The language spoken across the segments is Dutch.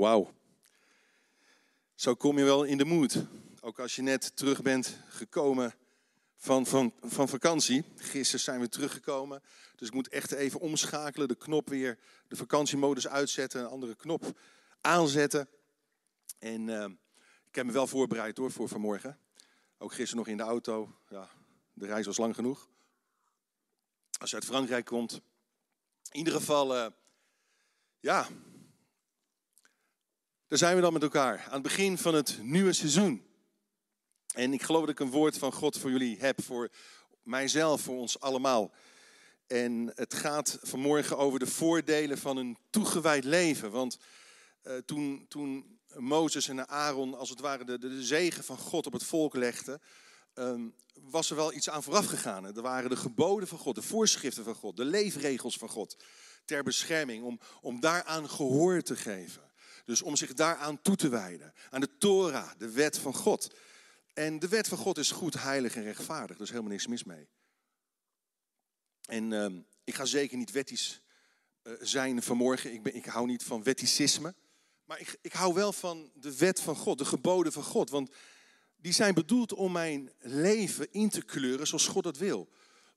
Wauw. Zo kom je wel in de moed. Ook als je net terug bent gekomen van, van, van vakantie. Gisteren zijn we teruggekomen. Dus ik moet echt even omschakelen. De knop weer, de vakantiemodus uitzetten. Een andere knop aanzetten. En uh, ik heb me wel voorbereid hoor voor vanmorgen. Ook gisteren nog in de auto. Ja, de reis was lang genoeg. Als je uit Frankrijk komt. In ieder geval, uh, ja, daar zijn we dan met elkaar aan het begin van het nieuwe seizoen. En ik geloof dat ik een woord van God voor jullie heb, voor mijzelf, voor ons allemaal. En het gaat vanmorgen over de voordelen van een toegewijd leven. Want uh, toen, toen Mozes en Aaron als het ware de, de, zegen van God op het volk legden, um, was er wel iets aan vooraf gegaan. Er waren de geboden van God, de voorschriften van God, de leefregels van God ter bescherming, om, om daaraan gehoor te geven. Dus om zich daaraan toe te wijden. Aan de Torah, de wet van God. En de wet van God is goed, heilig en rechtvaardig. Is helemaal niks mis mee. En uh, ik ga zeker niet wettisch uh, zijn vanmorgen. Ik, ben, ik hou niet van wetticisme. Maar ik, ik hou wel van de wet van God, de geboden van God. Want die zijn bedoeld om mijn leven in te kleuren zoals God dat wil.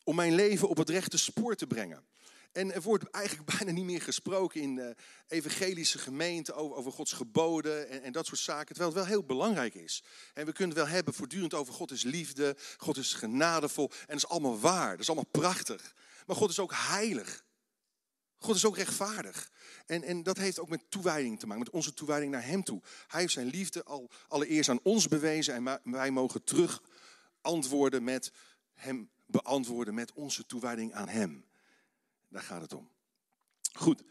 Om mijn leven op het rechte spoor te brengen. En er wordt eigenlijk bijna niet meer gesproken in de evangelische gemeente over, over Gods geboden en, en, dat soort zaken. Terwijl het wel heel belangrijk is. En we kunnen het wel hebben voortdurend over God is liefde, God is genadevol. En dat is allemaal waar, dat is allemaal prachtig. Maar God is ook heilig. God is ook rechtvaardig. En, en dat heeft ook met toewijding te maken, met onze toewijding naar Hem toe. Hij heeft zijn liefde al allereerst aan ons bewezen en wij mogen terug antwoorden met Hem beantwoorden met onze toewijding aan Hem. Daar gaat het om. Goed.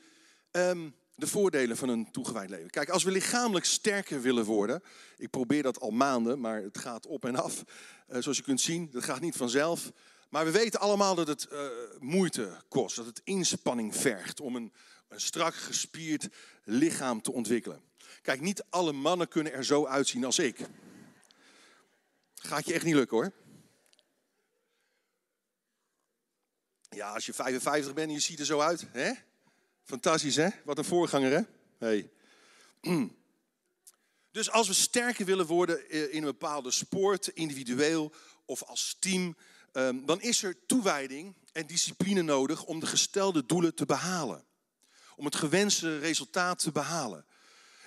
Ehm, de voordelen van een toegewijd leven. Kijk, als we lichamelijk sterker willen worden. Ik probeer dat al maanden, maar het gaat op en af. Uh, zoals je kunt zien, dat gaat niet vanzelf. Maar we weten allemaal dat het uh, moeite kost. Dat het inspanning vergt om een, een strak gespierd lichaam te ontwikkelen. Kijk, niet alle mannen kunnen er zo uitzien als ik. Gaat je echt niet lukken hoor. Ja, als je 55 bent en je ziet er zo uit. Hè? Fantastisch, hè? Wat een voorganger, hè? Hey. Dus als we sterker willen worden in een bepaalde sport, individueel of als team, ehm, dan is er toewijding en discipline nodig om de gestelde doelen te behalen. Om het gewenste resultaat te behalen.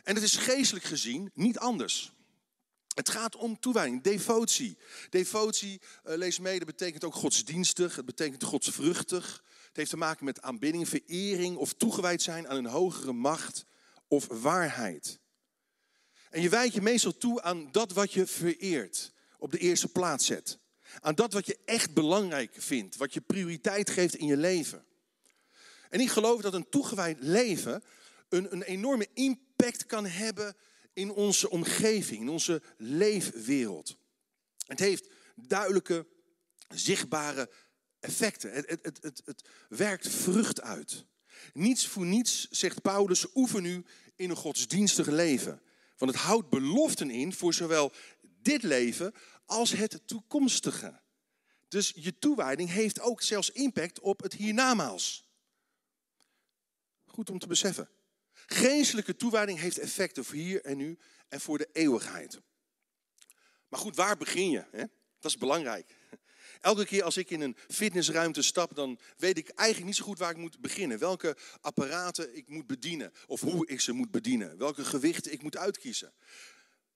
En het is geestelijk gezien niet anders. Het gaat om toewijding, devotie. Devotie, uh, lees mee, dat betekent ook godsdienstig, het betekent godsvruchtig. Het heeft te maken met aanbidding, verering of toegewijd zijn aan een hogere macht of waarheid. En je wijdt je meestal toe aan dat wat je vereert, op de eerste plaats zet. Aan dat wat je echt belangrijk vindt, wat je prioriteit geeft in je leven. En ik geloof dat een toegewijd leven een, een enorme impact kan hebben in onze omgeving, in onze leefwereld. Het heeft duidelijke, zichtbare effecten. Het, het, het, het, werkt vrucht uit. Niets voor niets, zegt Paulus, oefen nu in een godsdienstig leven. Want het houdt beloften in voor zowel dit leven als het toekomstige. Dus je toewijding heeft ook zelfs impact op het hiernamaals. Goed om te beseffen. Geestelijke toewijding heeft effecten voor hier en nu en voor de eeuwigheid. Maar goed, waar begin je? Hè? Dat is belangrijk. Elke keer als ik in een fitnessruimte stap, dan weet ik eigenlijk niet zo goed waar ik moet beginnen. Welke apparaten ik moet bedienen of hoe ik ze moet bedienen. Welke gewichten ik moet uitkiezen.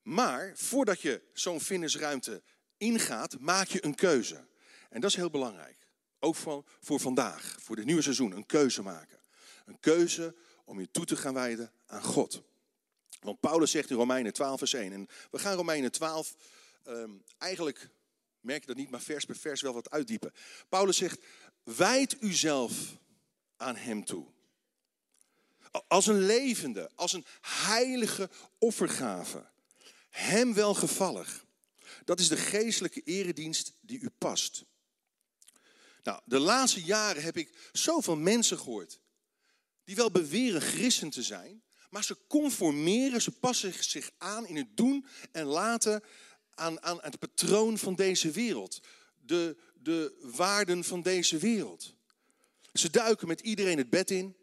Maar voordat je zo'n fitnessruimte ingaat, maak je een keuze. En dat is heel belangrijk. Ook voor, voor vandaag, voor het nieuwe seizoen, een keuze maken. Een keuze om je toe te gaan wijden aan God. Want Paulus zegt in Romeinen 12, vers 1. En we gaan Romeinen 12 um, eigenlijk, merk je dat niet, maar vers per vers wel wat uitdiepen. Paulus zegt, wijd uzelf aan hem toe. Als een levende, als een heilige offergave. Hem welgevallig. Dat is de geestelijke eredienst die u past. Nou, de laatste jaren heb ik zoveel mensen gehoord die wel beweren christen te zijn, maar ze conformeren, ze passen zich aan in het doen en laten aan, aan het patroon van deze wereld, de, de waarden van deze wereld. Ze duiken met iedereen het bed in.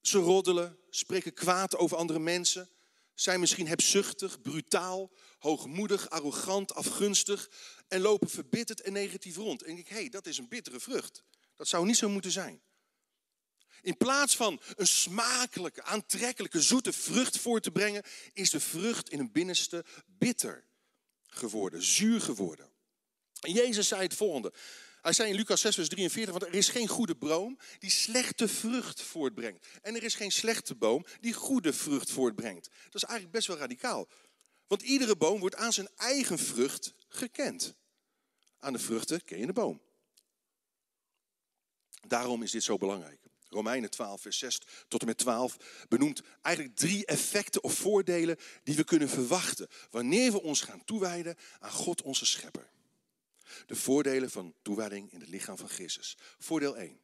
Ze roddelen, spreken kwaad over andere mensen, zijn misschien hebzuchtig, brutaal, hoogmoedig, arrogant, afgunstig en lopen verbitterd en negatief rond. En ik denk, hé, hey, dat is een bittere vrucht. Dat zou niet zo moeten zijn. In plaats van een smakelijke, aantrekkelijke, zoete vrucht voor te brengen, is de vrucht in een binnenste bitter geworden, zuur geworden. En Jezus zei het volgende. Hij zei in Lucas 6, vers 43, want er is geen goede boom die slechte vrucht voortbrengt. En er is geen slechte boom die goede vrucht voortbrengt. Dat is eigenlijk best wel radicaal. Want iedere boom wordt aan zijn eigen vrucht gekend. Aan de vruchten ken je de boom. Daarom is dit zo belangrijk. Romeinen 12, vers 6 tot en met 12 benoemt eigenlijk drie effecten of voordelen die we kunnen verwachten wanneer we ons gaan toewijden aan God onze schepper. De voordelen van toewijding in het lichaam van Christus. Voordeel 1.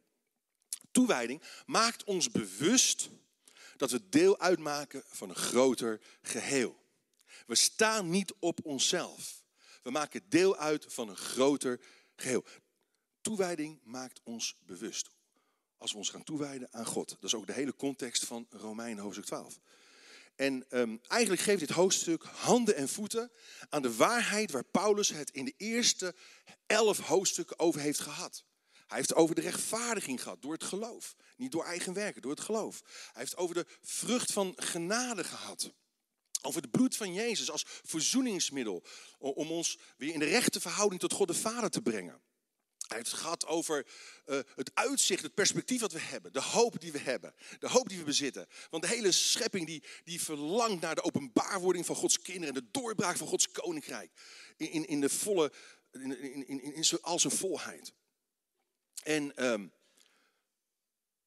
Toewijding maakt ons bewust dat we deel uitmaken van een groter geheel. We staan niet op onszelf. We maken deel uit van een groter geheel. Toewijding maakt ons bewust. Als we ons gaan toewijden aan God. Dat is ook de hele context van Romeinen hoofdstuk 12. En um, eigenlijk geeft dit hoofdstuk handen en voeten aan de waarheid waar Paulus het in de eerste elf hoofdstukken over heeft gehad. Hij heeft over de rechtvaardiging gehad door het geloof. Niet door eigen werken, door het geloof. Hij heeft over de vrucht van genade gehad. Over het bloed van Jezus als verzoeningsmiddel. Om ons weer in de rechte verhouding tot God de Vader te brengen. Hij heeft het gehad over uh, het uitzicht, het perspectief dat we hebben. De hoop die we hebben. De hoop die we bezitten. Want de hele schepping die, die verlangt naar de openbaarwording van Gods kinderen. En de doorbraak van Gods koninkrijk. In, in, in de volle, in, in, in, in al zijn volheid. En um,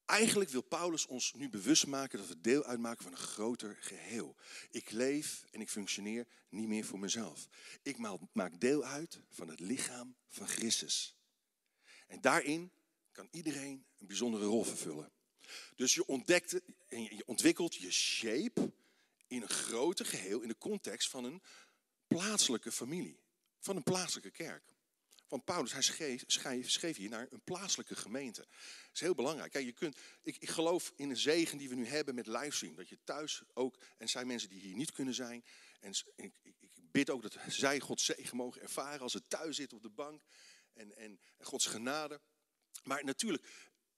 eigenlijk wil Paulus ons nu bewust maken dat we deel uitmaken van een groter geheel. Ik leef en ik functioneer niet meer voor mezelf. Ik maak deel uit van het lichaam van Christus. En daarin kan iedereen een bijzondere rol vervullen. Dus je ontdekt en je ontwikkelt je shape in een groter geheel in de context van een plaatselijke familie, van een plaatselijke kerk. Want Paulus, hij schreef, schreef, hier naar een plaatselijke gemeente. Dat is heel belangrijk. Kijk, je kunt, ik, ik geloof in de zegen die we nu hebben met livestream. Dat je thuis ook, en zijn mensen die hier niet kunnen zijn. En ik, ik, ik bid ook dat zij Gods zegen mogen ervaren als ze thuis zitten op de bank en, en, Gods genade. Maar natuurlijk,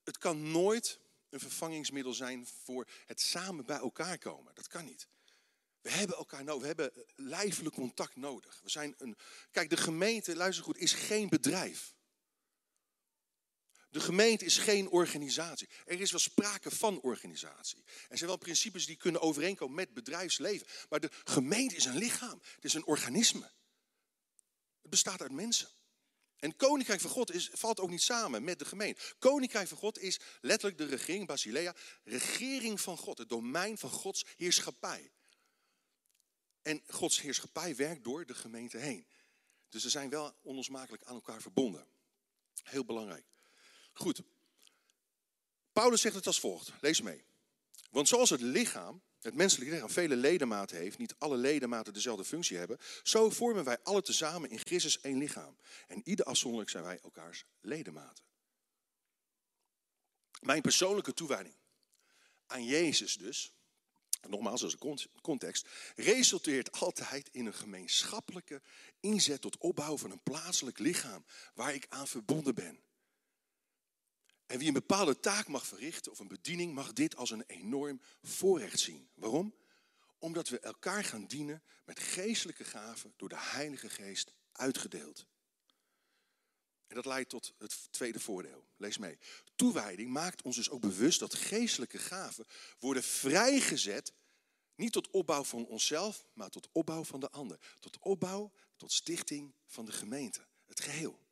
het kan nooit een vervangingsmiddel zijn voor het samen bij elkaar komen. Dat kan niet. We hebben elkaar nodig. We hebben lijfelijk contact nodig. We zijn een... Kijk, de gemeente, luister goed, is geen bedrijf. De gemeente is geen organisatie. Er is wel sprake van organisatie. Er zijn wel principes die kunnen overeenkomen met bedrijfsleven. Maar de gemeente is een lichaam. Het is een organisme. Het bestaat uit mensen. En koninkrijk van God is, valt ook niet samen met de gemeente. Koninkrijk van God is letterlijk de regering, Basilea, regering van God, het domein van Gods heerschappij. En Gods heerschappij werkt door de gemeente heen. Dus ze zijn wel onlosmakelijk aan elkaar verbonden. Heel belangrijk. Goed. Paulus zegt het als volgt. Lees mee. Want zoals het lichaam het menselijke lichaam vele ledematen heeft, niet alle ledematen dezelfde functie hebben, zo vormen wij alle tezamen in Christus één lichaam. En ieder afzonderlijk zijn wij elkaars ledematen. Mijn persoonlijke toewijding aan Jezus dus, nogmaals als een context, resulteert altijd in een gemeenschappelijke inzet tot opbouw van een plaatselijk lichaam waar ik aan verbonden ben. En wie een bepaalde taak mag verrichten of een bediening mag dit als een enorm voorrecht zien. Waarom? Omdat we elkaar gaan dienen met geestelijke gaven door de Heilige Geest uitgedeeld. En dat leidt tot het tweede voordeel. Lees mee. Toewijding maakt ons dus ook bewust dat geestelijke gaven worden vrijgezet. Niet tot opbouw van onszelf, maar tot opbouw van de ander. Tot opbouw, tot stichting van de gemeente. Het geheel.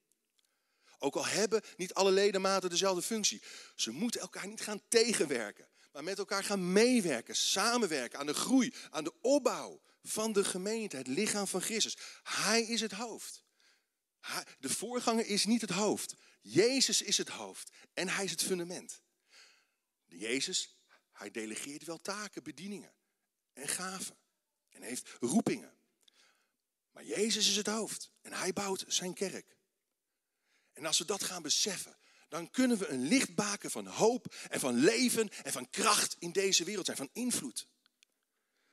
Ook al hebben niet alle ledematen dezelfde functie. Ze moeten elkaar niet gaan tegenwerken, maar met elkaar gaan meewerken, samenwerken aan de groei, aan de opbouw van de gemeente, het lichaam van Christus. Hij is het hoofd. De voorganger is niet het hoofd. Jezus is het hoofd en hij is het fundament. Jezus, hij delegeert wel taken, bedieningen en gaven en heeft roepingen. Maar Jezus is het hoofd en hij bouwt zijn kerk. En als we dat gaan beseffen, dan kunnen we een lichtbaken van hoop en van leven en van kracht in deze wereld zijn, van invloed.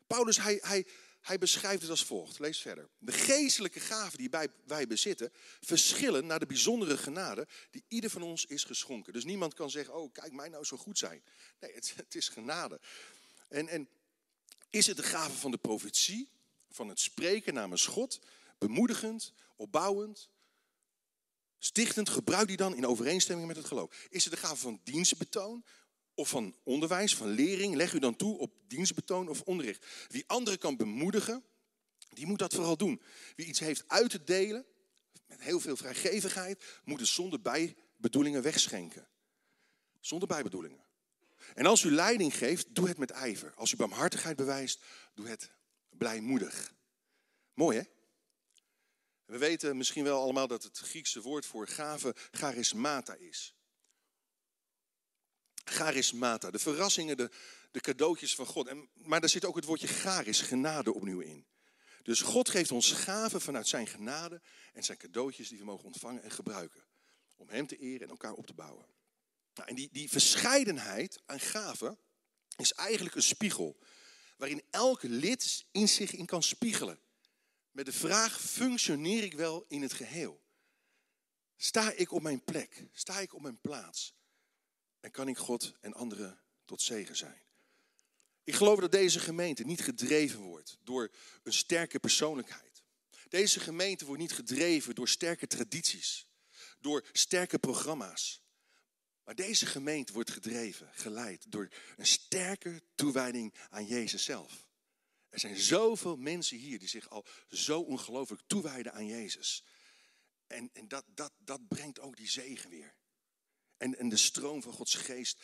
Paulus, hij, hij, hij beschrijft het als volgt. Lees verder. De geestelijke gaven die wij, wij bezitten, verschillen naar de bijzondere genade die ieder van ons is geschonken. Dus niemand kan zeggen, oh kijk mij nou zo goed zijn. Nee, het, het is genade. En, en is het de gave van de profetie, van het spreken namens God, bemoedigend, opbouwend, stichtend, gebruik die dan in overeenstemming met het geloof. Is het de gave van dienstbetoon of van onderwijs, van lering? Leg u dan toe op dienstbetoon of onderricht. Wie anderen kan bemoedigen, die moet dat vooral doen. Wie iets heeft uit te delen, met heel veel vrijgevigheid, moet het zonder bijbedoelingen wegschenken. Zonder bijbedoelingen. En als u leiding geeft, doe het met ijver. Als u barmhartigheid bewijst, doe het blijmoedig. Mooi hè? We weten misschien wel allemaal dat het Griekse woord voor gave charismata is. Charismata, de verrassingen, de, de cadeautjes van God. En, maar daar zit ook het woordje charis, genade opnieuw in. Dus God geeft ons gaven vanuit zijn genade en zijn cadeautjes die we mogen ontvangen en gebruiken. Om hem te eren en elkaar op te bouwen. Nou, en die, die verscheidenheid aan gaven is eigenlijk een spiegel. Waarin elke lid in zich in kan spiegelen. Met de vraag, functioneer ik wel in het geheel? Sta ik op mijn plek? Sta ik op mijn plaats? En kan ik God en anderen tot zegen zijn? Ik geloof dat deze gemeente niet gedreven wordt door een sterke persoonlijkheid. Deze gemeente wordt niet gedreven door sterke tradities, door sterke programma's. Maar deze gemeente wordt gedreven, geleid door een sterke toewijding aan Jezus zelf. Er zijn zoveel mensen hier die zich al zo ongelooflijk toewijden aan Jezus. En, en dat, dat, dat brengt ook die zegen weer. En, en de stroom van Gods geest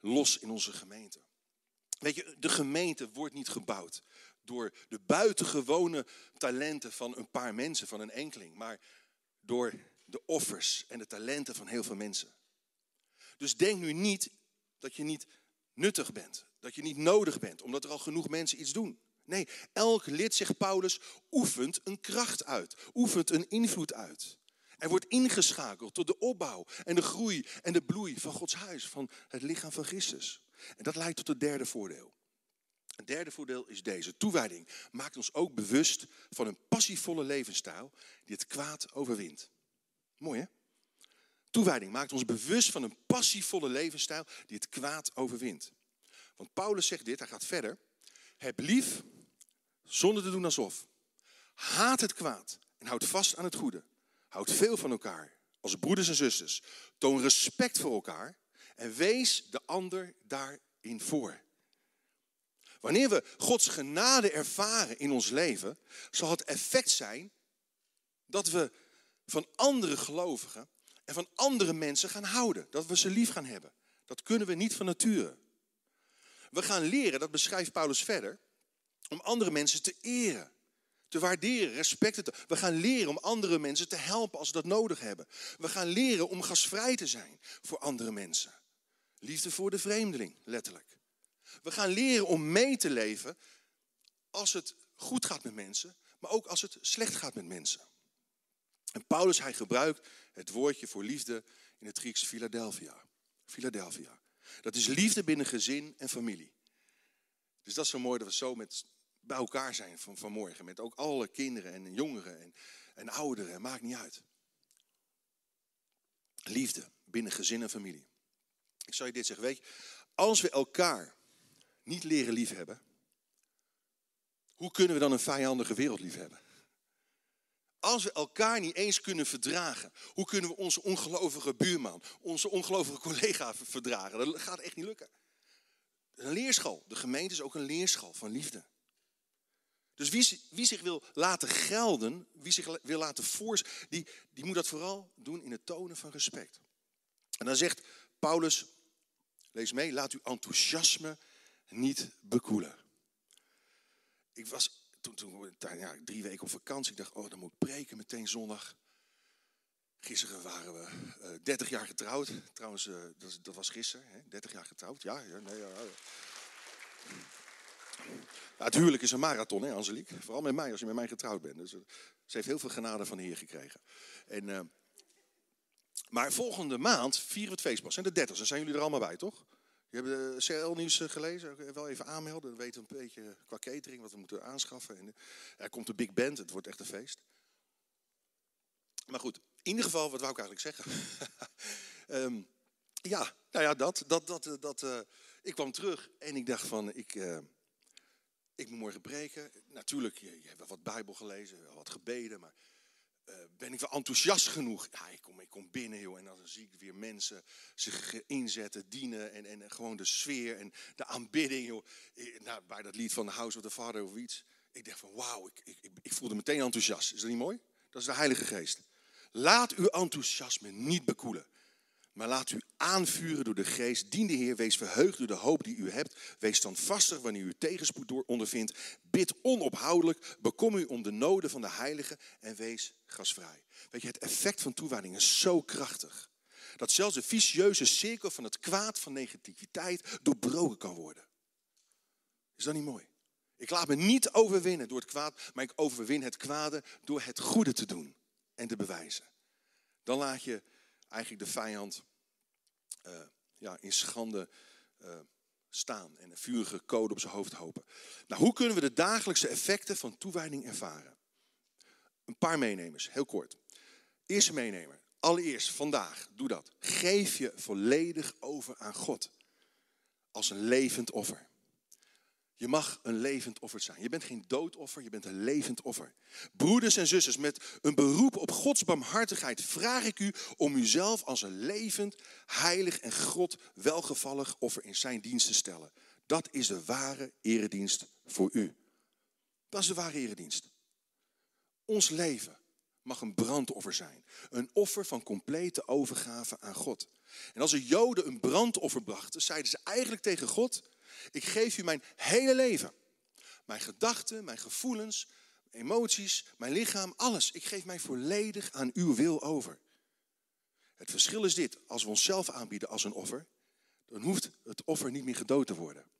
los in onze gemeente. Weet je, de gemeente wordt niet gebouwd door de buitengewone talenten van een paar mensen, van een enkeling, maar door de offers en de talenten van heel veel mensen. Dus denk nu niet dat je niet nuttig bent, dat je niet nodig bent, omdat er al genoeg mensen iets doen. Nee, elk lid, zegt Paulus, oefent een kracht uit, oefent een invloed uit. Er wordt ingeschakeld tot de opbouw en de groei en de bloei van Gods huis, van het lichaam van Christus. En dat leidt tot het derde voordeel. Het derde voordeel is deze. Toewijding maakt ons ook bewust van een passievolle levensstijl die het kwaad overwint. Mooi hè? Toewijding maakt ons bewust van een passievolle levensstijl die het kwaad overwint. Want Paulus zegt dit, hij gaat verder. Heb lief zonder te doen alsof. Haat het kwaad en houd vast aan het goede. Houd veel van elkaar als broeders en zusters. Toon respect voor elkaar en wees de ander daarin voor. Wanneer we Gods genade ervaren in ons leven, zal het effect zijn dat we van andere gelovigen en van andere mensen gaan houden. Dat we ze lief gaan hebben. Dat kunnen we niet van nature. We gaan leren, dat beschrijft Paulus verder, om andere mensen te eren, te waarderen, respecten te. We gaan leren om andere mensen te helpen als ze dat nodig hebben. We gaan leren om gasvrij te zijn voor andere mensen. Liefde voor de vreemdeling, letterlijk. We gaan leren om mee te leven als het goed gaat met mensen, maar ook als het slecht gaat met mensen. En Paulus, hij gebruikt het woordje voor liefde in het Grieks Philadelphia. Philadelphia. Dat is liefde binnen gezin en familie. Dus dat is zo mooi dat we zo met, bij elkaar zijn van, vanmorgen. Met ook alle kinderen en jongeren en, en ouderen. Maakt niet uit. Liefde binnen gezin en familie. Ik zou je dit zeggen. Weet je, als we elkaar niet leren liefhebben. Hoe kunnen we dan een vijandige wereld liefhebben? Als we elkaar niet eens kunnen verdragen, hoe kunnen we onze ongelovige buurman, onze ongelovige collega verdragen? Dat gaat echt niet lukken. Een leerschool. De gemeente is ook een leerschool van liefde. Dus wie, wie zich wil laten gelden, wie zich wil laten voor, die, die moet dat vooral doen in het tonen van respect. En dan zegt Paulus, lees mee, laat uw enthousiasme niet bekoelen. Ik was toen, toen ja, drie weken op vakantie. Ik dacht, oh, dan moet ik preken meteen zondag. Gisteren waren we uh, eh, 30 jaar getrouwd. Trouwens, uh, dat, dat, was gisteren. Hè? 30 jaar getrouwd. Ja, ja, nee, ja, ja. Het huwelijk is een marathon, hè, Angelique? Vooral met mij, als je met mij getrouwd bent. Dus, uh, ze heeft heel veel genade van de Heer gekregen. En Maar volgende maand vieren we het feestpas. En de 30 dan zijn jullie er allemaal bij, toch? Je hebt de CL-nieuws gelezen. Wel even aanmelden. Dan weten we een beetje qua catering wat we moeten aanschaffen. En er komt de big band. Het wordt echt een feest. Maar goed, in ieder geval, wat wou ik eigenlijk zeggen? um, ja, nou ja, dat. dat, dat, dat ik kwam terug en ik dacht van, ik, ik moet morgen preken. Natuurlijk, je, je hebt wel wat Bijbel gelezen, wel wat gebeden, maar uh, ben ik wel enthousiast genoeg? Ja, ik kom, ik kom binnen, joh, en dan zie ik weer mensen zich inzetten, dienen en, en gewoon de sfeer en de aanbidding, joh. Nou, bij dat lied van The House of the Father of iets. Ik dacht van, wauw, ik, ik, ik voelde meteen enthousiast. Is dat niet mooi? Dat is de Heilige Geest. Laat uw enthousiasme niet bekoelen. Maar laat u aanvuren door de geest. Dien de Heer, wees verheugd door de hoop die u hebt. Wees standvastig wanneer u tegenspoed door ondervindt. Bid onophoudelijk. Bekom u om de noden van de heiligen en wees gasvrij. Weet je, het effect van toewijding is zo krachtig. Dat zelfs de vicieuze cirkel van het kwaad, van negativiteit, doorbroken kan worden. Is dat niet mooi? Ik laat me niet overwinnen door het kwaad, maar ik overwin het kwade door het goede te doen en te bewijzen. Dan laat je eigenlijk de vijand uh, ja, in schande uh, staan en een vurige code op zijn hoofd hopen. Nou, hoe kunnen we de dagelijkse effecten van toewijding ervaren? Een paar meenemers, heel kort. Eerste meenemer, allereerst vandaag, doe dat. Geef je volledig over aan God als een levend offer. Je mag een levend offer zijn. Je bent geen doodoffer, je bent een levend offer. Broeders en zusters, met een beroep op Gods barmhartigheid vraag ik u om uzelf als een levend, heilig en God welgevallig offer in zijn dienst te stellen. Dat is de ware eredienst voor u. Dat is de ware eredienst. Ons leven mag een brandoffer zijn. Een offer van complete overgave aan God. En als de Joden een brandoffer brachten, zeiden ze eigenlijk tegen God ik geef u mijn hele leven. Mijn gedachten, mijn gevoelens, emoties, mijn lichaam, alles. Ik geef mij volledig aan uw wil over. Het verschil is dit, als we onszelf aanbieden als een offer, dan hoeft het offer niet meer gedood te worden.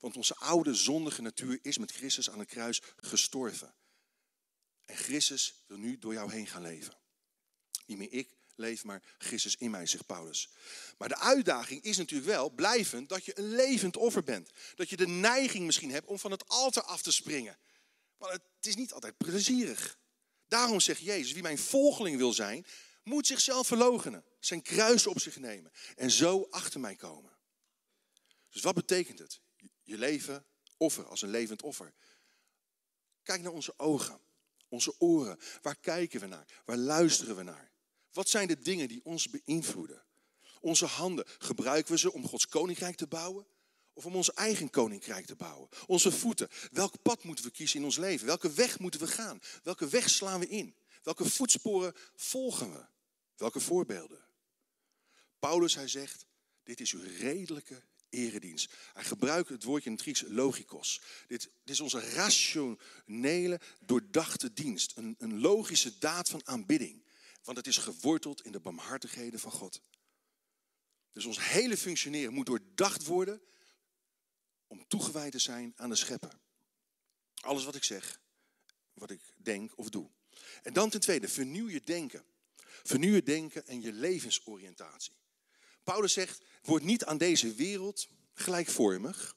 Want onze oude zondige natuur is met Christus aan het kruis gestorven. En Christus wil nu door jou heen gaan leven. Niet meer ik, leef maar Christus in mij, zegt Paulus. Maar de uitdaging is natuurlijk wel blijvend dat je een levend offer bent. Dat je de neiging misschien hebt om van het altaar af te springen. Maar het is niet altijd plezierig. Daarom zegt Jezus, wie mijn volgeling wil zijn, moet zichzelf verloochenen. Zijn kruis op zich nemen. En zo achter mij komen. Dus wat betekent het? Je leven offer als een levend offer. Kijk naar onze ogen, onze oren. Waar kijken we naar? Waar luisteren we naar? Wat zijn de dingen die ons beïnvloeden? Onze handen, gebruiken we ze om Gods koninkrijk te bouwen? Of om ons eigen koninkrijk te bouwen? Onze voeten, welk pad moeten we kiezen in ons leven? Welke weg moeten we gaan? Welke weg slaan we in? Welke voetsporen volgen we? Welke voorbeelden? Paulus, hij zegt, dit is uw redelijke eredienst. Hij gebruikt het woordje in het Grieks logikos. Dit, dit is onze rationele, doordachte dienst. Een, een logische daad van aanbidding. Want het is geworteld in de barmhartigheden van God. Dus ons hele functioneren moet doordacht worden om toegewijd te zijn aan de schepper. Alles wat ik zeg, wat ik denk of doe. En dan ten tweede, vernieuw je denken. Vernieuw je denken en je levensoriëntatie. Paulus zegt, word niet aan deze wereld gelijkvormig,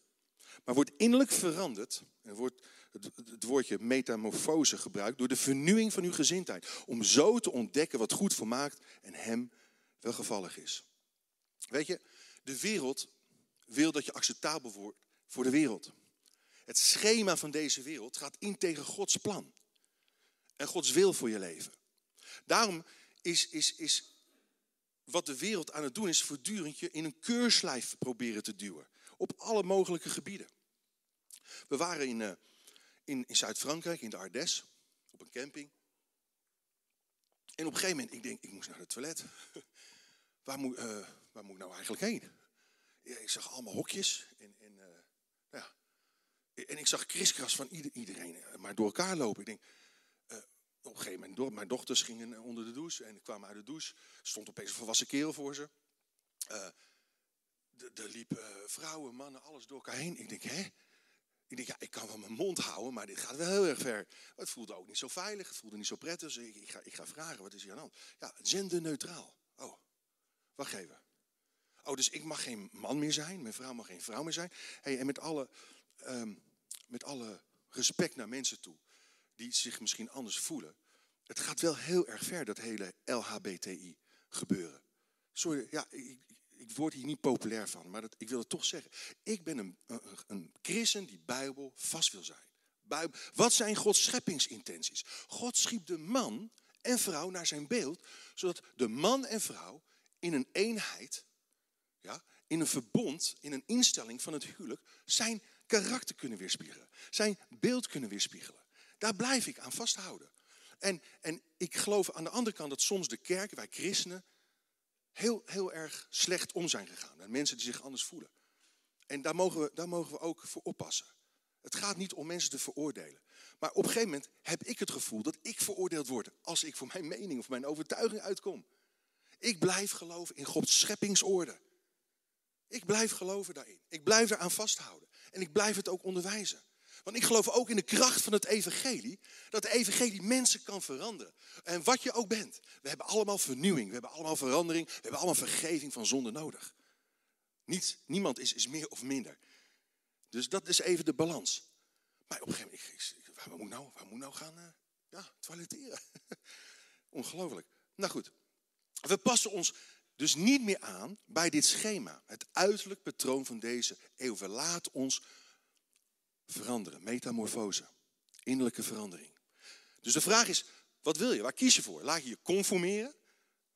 maar word innerlijk veranderd. En wordt het, woordje metamorfose gebruikt, door de vernieuwing van uw gezindheid. Om zo te ontdekken wat goed vermaakt en hem welgevallig is. Weet je, de wereld wil dat je acceptabel wordt voor de wereld. Het schema van deze wereld gaat in tegen Gods plan. En Gods wil voor je leven. Daarom is, is, is wat de wereld aan het doen is voortdurend je in een keurslijf proberen te duwen. Op alle mogelijke gebieden. We waren in, uh, in, in Zuid-Frankrijk, in de Ardèche, op een camping. En op een gegeven moment, ik denk, ik moest naar het toilet. waar, moet, uh, waar moet ik nou eigenlijk heen? Ja, ik zag allemaal hokjes. En, en, uh, ja. en ik zag kriskras van ieder, iedereen eh, maar door elkaar lopen. Ik denk, op een gegeven moment, mijn dochters gingen onder de douche en kwamen uit de douche. Stond opeens een volwassen kerel voor ze. er liepen vrouwen, mannen, alles door elkaar heen. Ik denk, hè? Ik denk, ja, ik kan wel mijn mond houden, maar dit gaat wel heel erg ver. Het voelde ook niet zo veilig, het voelde niet zo prettig. Dus ik, ga, ik ga vragen, wat is hier aan de hand? Ja, genderneutraal. Oh, Wacht even. Oh, dus ik mag geen man meer zijn, mijn vrouw mag geen vrouw meer zijn. Hey, en met alle, ehm, met alle respect naar mensen toe, die zich misschien anders voelen. Het gaat wel heel erg ver, dat hele LHBTI gebeuren. Sorry, ja, ik, ik word hier niet populair van, maar dat, ik wil het toch zeggen. Ik ben een, een, christen die Bijbel vast wil zijn. Bijbel, wat zijn Gods scheppingsintenties? God schiep de man en vrouw naar zijn beeld, zodat de man en vrouw in een eenheid, ja, in een verbond, in een instelling van het huwelijk, zijn karakter kunnen weerspiegelen, zijn beeld kunnen weerspiegelen. Daar blijf ik aan vasthouden. En, en ik geloof aan de andere kant dat soms de kerk, wij christenen, heel, heel erg slecht om zijn gegaan. En mensen die zich anders voelen. En daar mogen, we, daar mogen we ook voor oppassen. Het gaat niet om mensen te veroordelen. Maar op een gegeven moment heb ik het gevoel dat ik veroordeeld word als ik voor mijn mening of mijn overtuiging uitkom. Ik blijf geloven in Gods scheppingsorde. Ik blijf geloven daarin. Ik blijf eraan vasthouden. En ik blijf het ook onderwijzen. Want ik geloof ook in de kracht van het evangelie. Dat de evangelie mensen kan veranderen. En wat je ook bent. We hebben allemaal vernieuwing. We hebben allemaal verandering. We hebben allemaal vergeving van zonde nodig. Niet, niemand is, is meer of minder. Dus dat is even de balans. Maar op een gegeven moment, waar, moet nou, waar moet nou gaan uh, ja, toiletteren? Ongelooflijk. Nou goed, we passen ons dus niet meer aan bij dit schema. Het uiterlijk patroon van deze eeuw. We laten ons veranderen. Metamorfose. Innerlijke verandering. Dus de vraag is, wat wil je? Waar kies je voor? Laat je je conformeren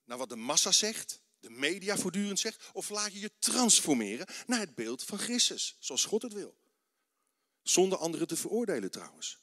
naar wat de massa zegt, de media voortdurend zegt, of laat je je transformeren naar het beeld van Christus, zoals God het wil? Zonder anderen te veroordelen trouwens.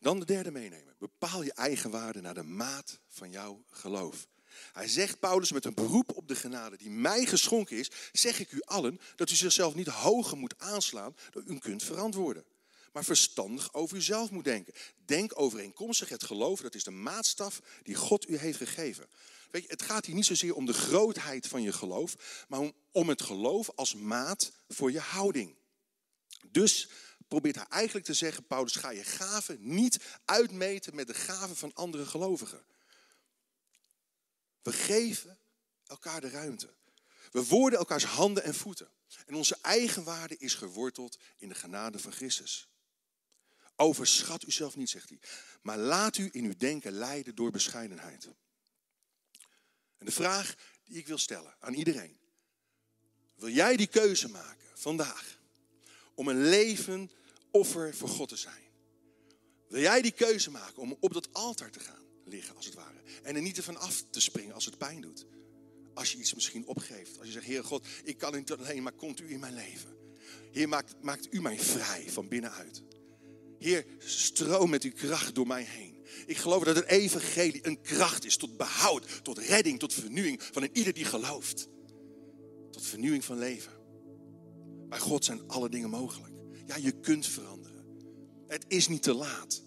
Dan de derde meenemen. Bepaal je eigen waarde naar de maat van jouw geloof. Hij zegt, Paulus, met een beroep op de genade die mij geschonken is, zeg ik u allen dat u zichzelf niet hoger moet aanslaan dan u kunt verantwoorden. Maar verstandig over uzelf moet denken. Denk overeenkomstig het geloof, dat is de maatstaf die God u heeft gegeven. Weet je, het gaat hier niet zozeer om de grootheid van je geloof, maar om, om het geloof als maat voor je houding. Dus probeert hij eigenlijk te zeggen, Paulus, ga je gaven niet uitmeten met de gaven van andere gelovigen. We geven elkaar de ruimte. We worden elkaars handen en voeten. En onze eigen waarde is geworteld in de genade van Christus. Overschat uzelf niet, zegt hij. Maar laat u in uw denken leiden door bescheidenheid. En de vraag die ik wil stellen aan iedereen. Wil jij die keuze maken vandaag om een leven offer voor God te zijn? Wil jij die keuze maken om op dat altaar te gaan liggen, als het ware? En er niet ervan af te springen als het pijn doet. Als je iets misschien opgeeft. Als je zegt, Heer God, ik kan niet alleen, maar komt u in mijn leven. Heer, maakt, maakt u mij vrij van binnenuit. Heer, stroom met uw kracht door mij heen. Ik geloof dat het evangelie een kracht is tot behoud, tot redding, tot vernieuwing van een ieder die gelooft. Tot vernieuwing van leven. Bij God zijn alle dingen mogelijk. Ja, je kunt veranderen. Het is niet te laat.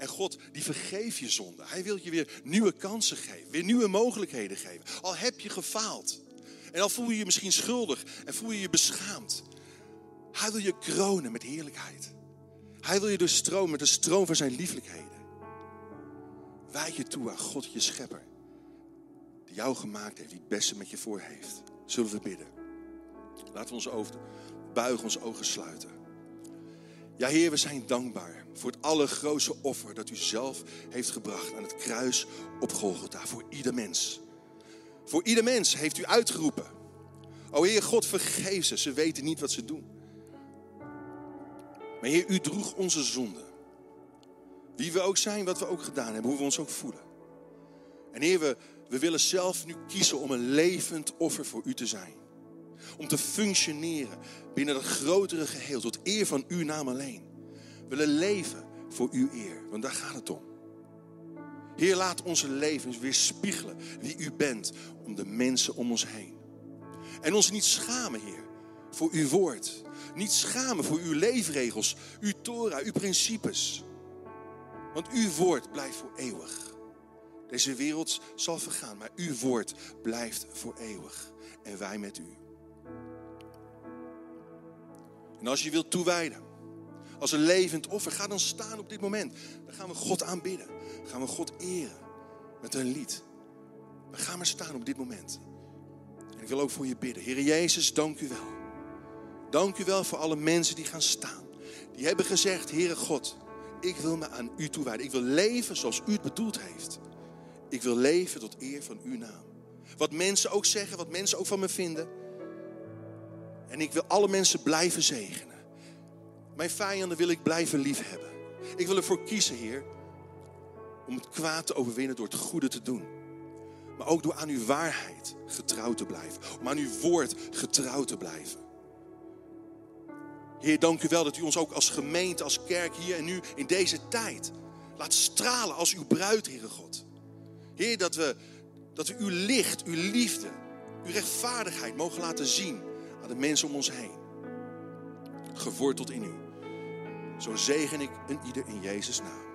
En God, die vergeeft je zonde. Hij wil je weer nieuwe kansen geven, weer nieuwe mogelijkheden geven. Al heb je gefaald. En al voel je je misschien schuldig en voel je je beschaamd. Hij wil je kronen met heerlijkheid. Hij wil je doorstromen met de stroom van zijn lieflijkheden. Wijd je toe aan God, je schepper. Die jou gemaakt heeft, die het beste met je voor heeft. Zullen we bidden. Laten we onze ogen buigen, onze ogen sluiten. Ja, Heer, we zijn dankbaar voor het allergrootste offer dat u zelf heeft gebracht aan het kruis op Golgotha. Voor ieder mens. Voor ieder mens heeft u uitgeroepen. O Heer God, vergeef ze. Ze weten niet wat ze doen. Maar Heer, u droeg onze zonde. Wie we ook zijn, wat we ook gedaan hebben, hoe we ons ook voelen. En Heer, we, we willen zelf nu kiezen om een levend offer voor u te zijn. Om te functioneren binnen dat grotere geheel, tot eer van uw naam alleen. We willen leven voor uw eer, want daar gaat het om. Heer, laat onze levens weer spiegelen wie u bent om de mensen om ons heen. En ons niet schamen, Heer, voor uw woord. Niet schamen voor uw leefregels, uw Torah, uw principes. Want uw woord blijft voor eeuwig. Deze wereld zal vergaan, maar uw woord blijft voor eeuwig. En wij met u. En als je wilt toewijden, als een levend offer, ga dan staan op dit moment. Dan gaan we God aanbidden. Gaan we God eren met een lied. We gaan maar staan op dit moment. En ik wil ook voor je bidden. Heer Jezus, dank u wel. Dank u wel voor alle mensen die gaan staan. Die hebben gezegd, Heere God, ik wil me aan u toewijden. Ik wil leven zoals u het bedoeld heeft. Ik wil leven tot eer van uw naam. Wat mensen ook zeggen, wat mensen ook van me vinden. En ik wil alle mensen blijven zegenen. Mijn vijanden wil ik blijven liefhebben. Ik wil ervoor kiezen, Heer, om het kwaad te overwinnen door het goede te doen. Maar ook door aan uw waarheid getrouw te blijven. Om aan uw woord getrouw te blijven. Heer, dank u wel dat u ons ook als gemeente, als kerk hier en nu in deze tijd laat stralen als uw bruid, Heere God. Heer, dat we, dat we uw licht, uw liefde, uw rechtvaardigheid mogen laten zien de mensen om ons heen. Geworteld in u. Zo zegen ik een ieder in Jezus' naam.